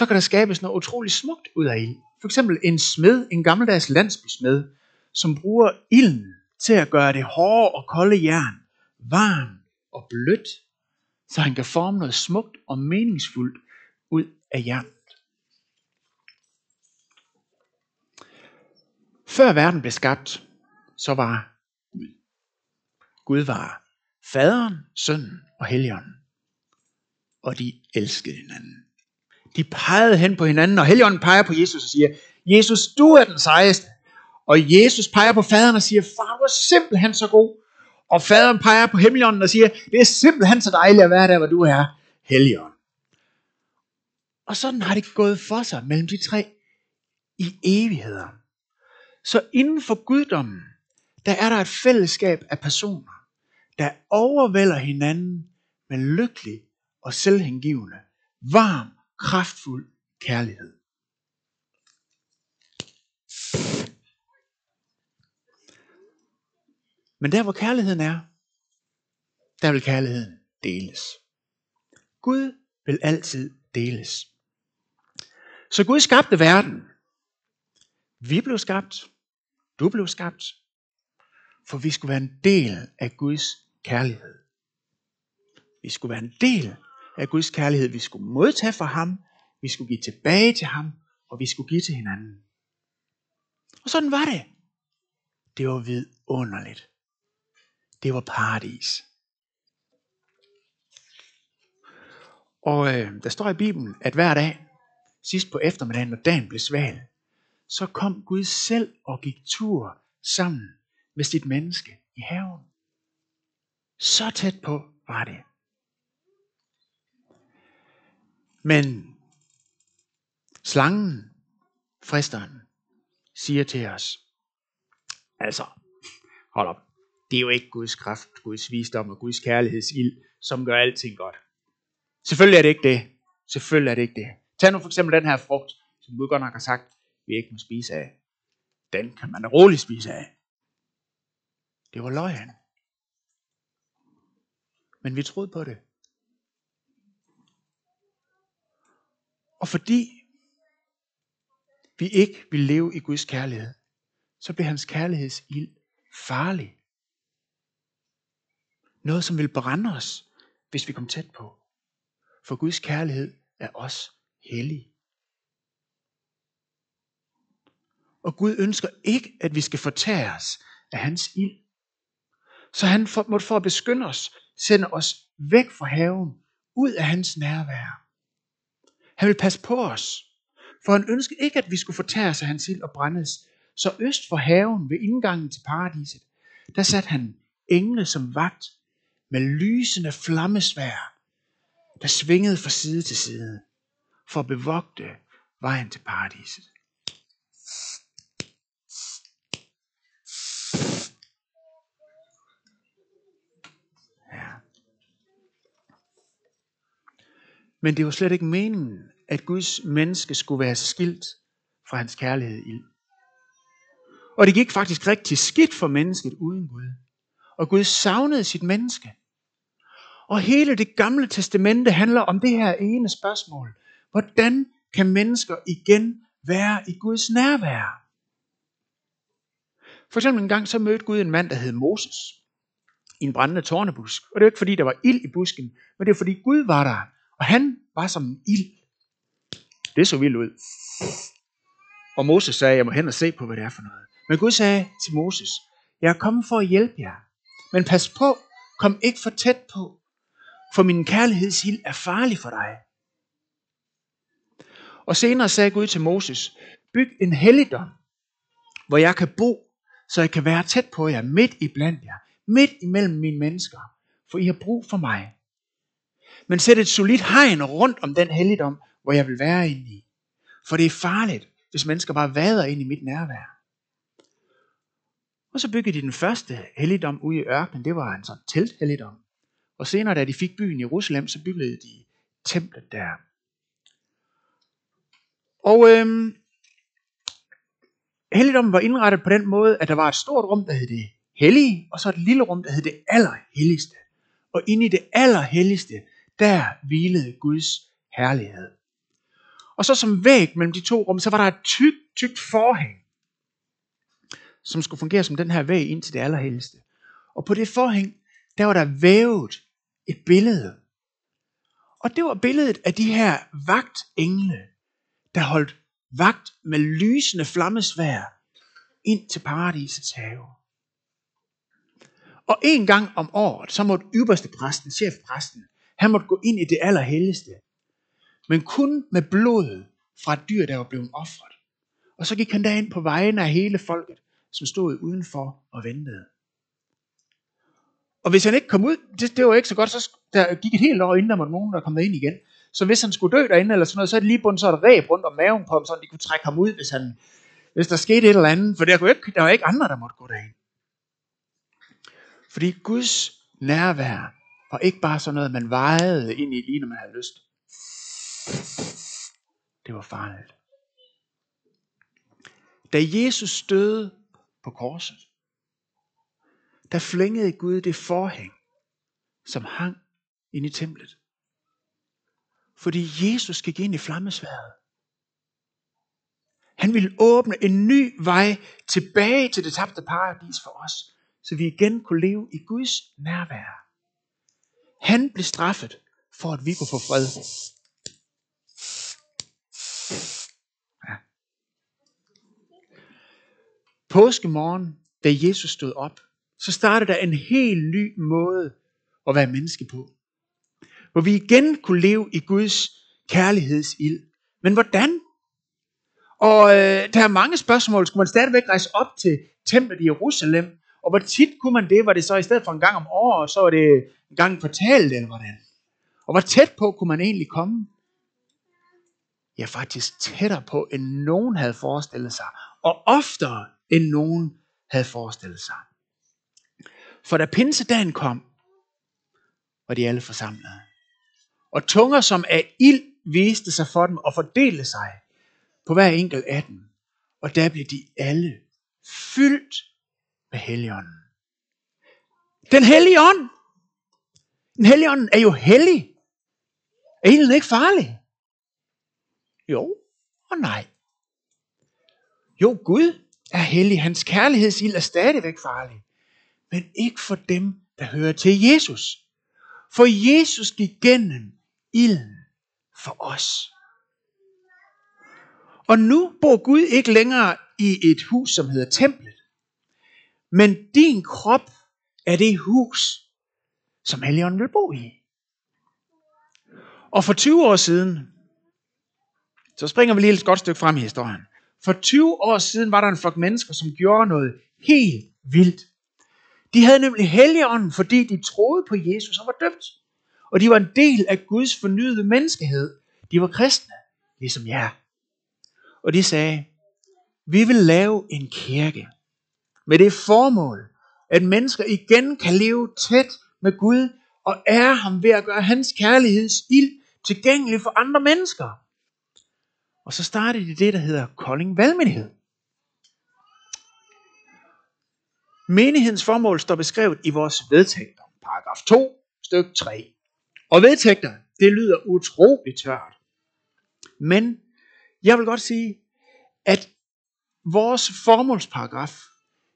så kan der skabes noget utroligt smukt ud af ild. For eksempel en smed, en gammeldags landsbysmed, som bruger ilden til at gøre det hårde og kolde jern varm og blødt, så han kan forme noget smukt og meningsfuldt ud af jernet. Før verden blev skabt, så var Gud. Gud var faderen, sønnen og helligånden. Og de elskede hinanden. De pegede hen på hinanden, og helligånden peger på Jesus og siger, Jesus, du er den sejeste. Og Jesus peger på faderen og siger, far, du er simpelthen så god. Og faderen peger på helligånden og siger, det er simpelthen så dejligt at være der, hvor du er, helligånd. Og sådan har det gået for sig mellem de tre i evigheder. Så inden for guddommen, der er der et fællesskab af personer, der overvælder hinanden med lykkelig og selvhengivende, varm, kraftfuld kærlighed. Men der hvor kærligheden er, der vil kærligheden deles. Gud vil altid deles. Så Gud skabte verden. Vi blev skabt. Du blev skabt. For vi skulle være en del af Guds kærlighed. Vi skulle være en del af Guds kærlighed. Vi skulle modtage fra ham. Vi skulle give tilbage til ham. Og vi skulle give til hinanden. Og sådan var det. Det var vidunderligt. Det var paradis. Og øh, der står i Bibelen, at hver dag, sidst på eftermiddagen, når dagen blev sval, så kom Gud selv og gik tur sammen med sit menneske i haven. Så tæt på var det. Men slangen, fristeren, siger til os, altså, hold op, det er jo ikke Guds kraft, Guds visdom og Guds kærlighedsild, som gør alting godt. Selvfølgelig er det ikke det. Selvfølgelig er det ikke det. Tag nu for eksempel den her frugt, som Gud godt nok har sagt, vi ikke må spise af. Den kan man roligt spise af. Det var løgn. Men vi troede på det. Og fordi vi ikke vil leve i Guds kærlighed, så bliver hans kærlighedsild farlig. Noget, som vil brænde os, hvis vi kom tæt på. For Guds kærlighed er os hellig. Og Gud ønsker ikke, at vi skal fortære os af hans ild. Så han for, måtte for at beskytte os, sende os væk fra haven, ud af hans nærvær. Han vil passe på os, for han ønskede ikke, at vi skulle fortære sig hans ild og brændes. Så øst for haven ved indgangen til paradiset, der satte han engle som vagt med lysende flammesvær, der svingede fra side til side, for at bevogte vejen til paradiset. Men det var slet ikke meningen, at Guds menneske skulle være skilt fra hans kærlighed i. Og det gik faktisk rigtig skidt for mennesket uden Gud. Og Gud savnede sit menneske. Og hele det gamle testamente handler om det her ene spørgsmål. Hvordan kan mennesker igen være i Guds nærvær? For eksempel en gang så mødte Gud en mand, der hed Moses i en brændende tårnebusk. Og det var ikke fordi, der var ild i busken, men det var fordi Gud var der, og han var som ild. Det så vildt ud. Og Moses sagde, jeg må hen og se på, hvad det er for noget. Men Gud sagde til Moses, jeg er kommet for at hjælpe jer. Men pas på, kom ikke for tæt på, for min kærlighedsild er farlig for dig. Og senere sagde Gud til Moses, byg en helligdom, hvor jeg kan bo, så jeg kan være tæt på jer, midt i blandt jer, midt imellem mine mennesker, for I har brug for mig. Men sæt et solidt hegn rundt om den helligdom, hvor jeg vil være inde i. For det er farligt, hvis mennesker bare vader ind i mit nærvær. Og så byggede de den første helligdom ude i ørkenen. Det var en sådan telthelligdom. Og senere, da de fik byen i Jerusalem, så byggede de templet der. Og øhm, helligdommen var indrettet på den måde, at der var et stort rum, der hed det hellige, og så et lille rum, der hed det allerhelligste. Og inde i det allerhelligste, der hvilede Guds herlighed. Og så som væg mellem de to rum, så var der et tykt, tykt forhæng, som skulle fungere som den her væg ind til det allerhelligste. Og på det forhæng, der var der vævet et billede. Og det var billedet af de her vagtengle, der holdt vagt med lysende flammesvær ind til paradisets have. Og en gang om året, så måtte ypperste præsten, chefpræsten, han måtte gå ind i det allerhelligste. Men kun med blodet fra et dyr, der var blevet offret. Og så gik han derind på vegne af hele folket, som stod udenfor og ventede. Og hvis han ikke kom ud, det, det var ikke så godt, så der gik et helt år inden der måtte nogen, der kom ind igen. Så hvis han skulle dø derinde eller sådan noget, så er det lige bundet så et ræb rundt om maven på ham, så de kunne trække ham ud, hvis, han, hvis der skete et eller andet. For der, kunne ikke, der var ikke andre, der måtte gå derind. Fordi Guds nærvær var ikke bare sådan noget, man vejede ind i, lige når man havde lyst. Det var farligt. Da Jesus støde på korset, der flængede Gud det forhæng, som hang ind i templet. Fordi Jesus gik ind i flammesværet. Han ville åbne en ny vej tilbage til det tabte paradis for os, så vi igen kunne leve i Guds nærvær. Han blev straffet for, at vi kunne få fred. Ja. Påskemorgen, da Jesus stod op, så startede der en helt ny måde at være menneske på. Hvor vi igen kunne leve i Guds kærlighedsild. Men hvordan? Og øh, der er mange spørgsmål. Skulle man stadigvæk rejse op til templet i Jerusalem? Og hvor tit kunne man det? Var det så i stedet for en gang om året, så var det engang fortalt, eller hvordan? Og hvor tæt på kunne man egentlig komme? Ja, faktisk tættere på, end nogen havde forestillet sig. Og oftere, end nogen havde forestillet sig. For da pinsedagen kom, var de alle forsamlet. Og tunger som af ild viste sig for dem og fordelte sig på hver enkelt af dem. Og der blev de alle fyldt med Helligånden. Den hellige ånd. Den hellige ånd er jo hellig. Er ilden ikke farlig? Jo og nej. Jo, Gud er hellig. Hans kærlighedsild er stadigvæk farlig men ikke for dem, der hører til Jesus. For Jesus gik gennem ilden for os. Og nu bor Gud ikke længere i et hus, som hedder templet. Men din krop er det hus, som Helligånden vil bo i. Og for 20 år siden, så springer vi lige et godt stykke frem i historien. For 20 år siden var der en flok mennesker, som gjorde noget helt vildt. De havde nemlig helligånden, fordi de troede på Jesus og var døbt. Og de var en del af Guds fornyede menneskehed. De var kristne, ligesom jer. Og de sagde, vi vil lave en kirke med det formål, at mennesker igen kan leve tæt med Gud og ære ham ved at gøre hans kærligheds ild tilgængelig for andre mennesker. Og så startede de det, der hedder Kolding Valgmenighed. Menighedens formål står beskrevet i vores vedtægter, paragraf 2, styk 3. Og vedtægter, det lyder utroligt tørt. Men jeg vil godt sige, at vores formålsparagraf,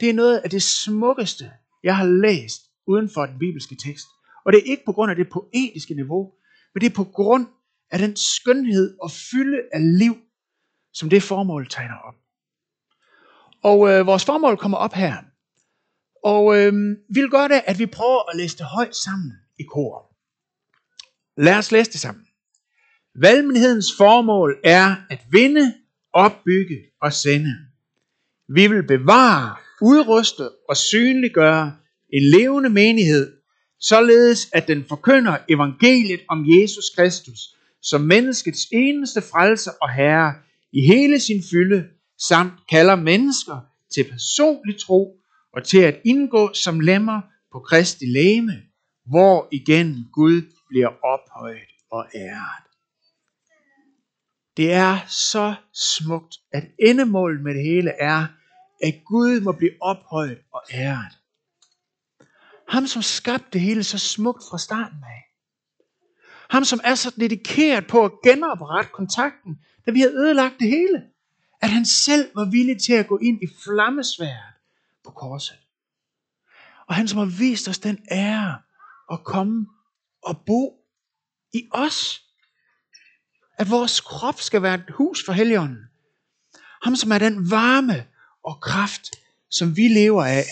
det er noget af det smukkeste, jeg har læst uden for den bibelske tekst. Og det er ikke på grund af det poetiske niveau, men det er på grund af den skønhed og fylde af liv, som det formål tegner op. Og øh, vores formål kommer op her. Og øh, vi vil gøre det, at vi prøver at læse det højt sammen i kor. Lad os læse det sammen. Valgmenighedens formål er at vinde, opbygge og sende. Vi vil bevare, udruste og synliggøre en levende menighed, således at den forkynder evangeliet om Jesus Kristus som menneskets eneste frelser og herre i hele sin fylde, samt kalder mennesker til personlig tro og til at indgå som lemmer på Kristi læme, hvor igen Gud bliver ophøjet og æret. Det er så smukt, at endemålet med det hele er, at Gud må blive ophøjet og æret. Ham, som skabte det hele så smukt fra starten af. Ham, som er så dedikeret på at genoprette kontakten, da vi har ødelagt det hele. At han selv var villig til at gå ind i flammesværet på korset. Og han, som har vist os den ære at komme og bo i os. At vores krop skal være et hus for Helligånden. Ham, som er den varme og kraft, som vi lever af.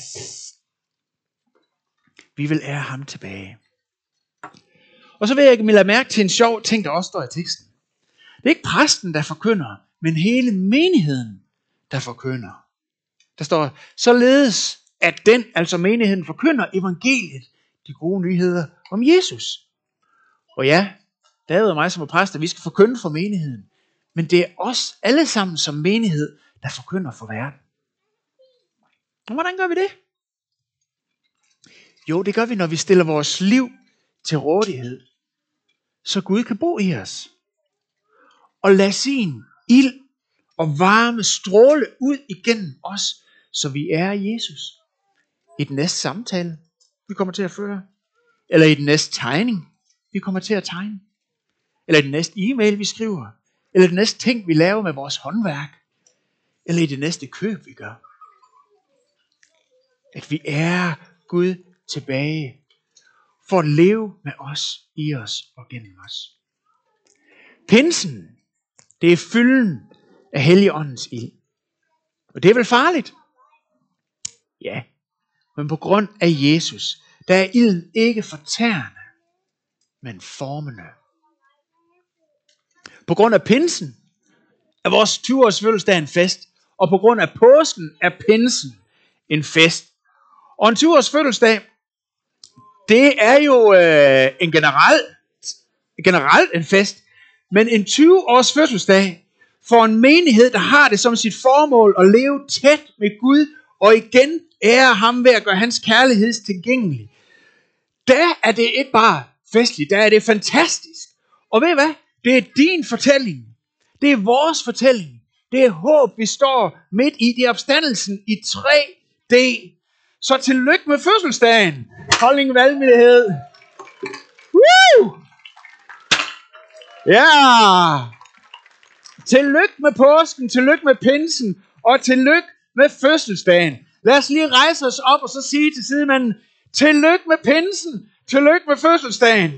Vi vil ære ham tilbage. Og så vil jeg lade mærke til en sjov ting, der også står i teksten. Det er ikke præsten, der forkynder, men hele menigheden, der forkynder. Der står, således at den, altså menigheden, forkynder evangeliet, de gode nyheder om Jesus. Og ja, David og mig som er præster, vi skal forkynde for menigheden. Men det er os alle sammen som menighed, der forkynder for verden. Og hvordan gør vi det? Jo, det gør vi, når vi stiller vores liv til rådighed, så Gud kan bo i os. Og lad sin ild og varme stråle ud igennem os, så vi er Jesus. I den næste samtale, vi kommer til at føre. Eller i den næste tegning, vi kommer til at tegne. Eller i den næste e-mail, vi skriver. Eller den næste ting, vi laver med vores håndværk. Eller i det næste køb, vi gør. At vi er Gud tilbage for at leve med os, i os og gennem os. Pinsen, det er fylden af Helligåndens ild. Og det er vel farligt? Ja, men på grund af Jesus, der er ilden ikke fortærende, men formende. På grund af pinsen er vores 20-års fødselsdag en fest, og på grund af påsken er pinsen en fest. Og en 20-års fødselsdag, det er jo øh, en generel, generelt en fest, men en 20-års fødselsdag for en menighed, der har det som sit formål at leve tæt med Gud, og igen ære ham ved at gøre hans kærlighed tilgængelig. Der er det ikke bare festligt, der er det fantastisk. Og ved I hvad? Det er din fortælling. Det er vores fortælling. Det er håb, vi står midt i. Det er opstandelsen i 3D. Så tillykke med fødselsdagen. Kolding valgmulighed. Woo! Ja! Tillykke med påsken, tillykke med pinsen, og tillykke med fødselsdagen. Lad os lige rejse os op og så sige til sidemanden, tillykke med pinsen, tillykke med fødselsdagen.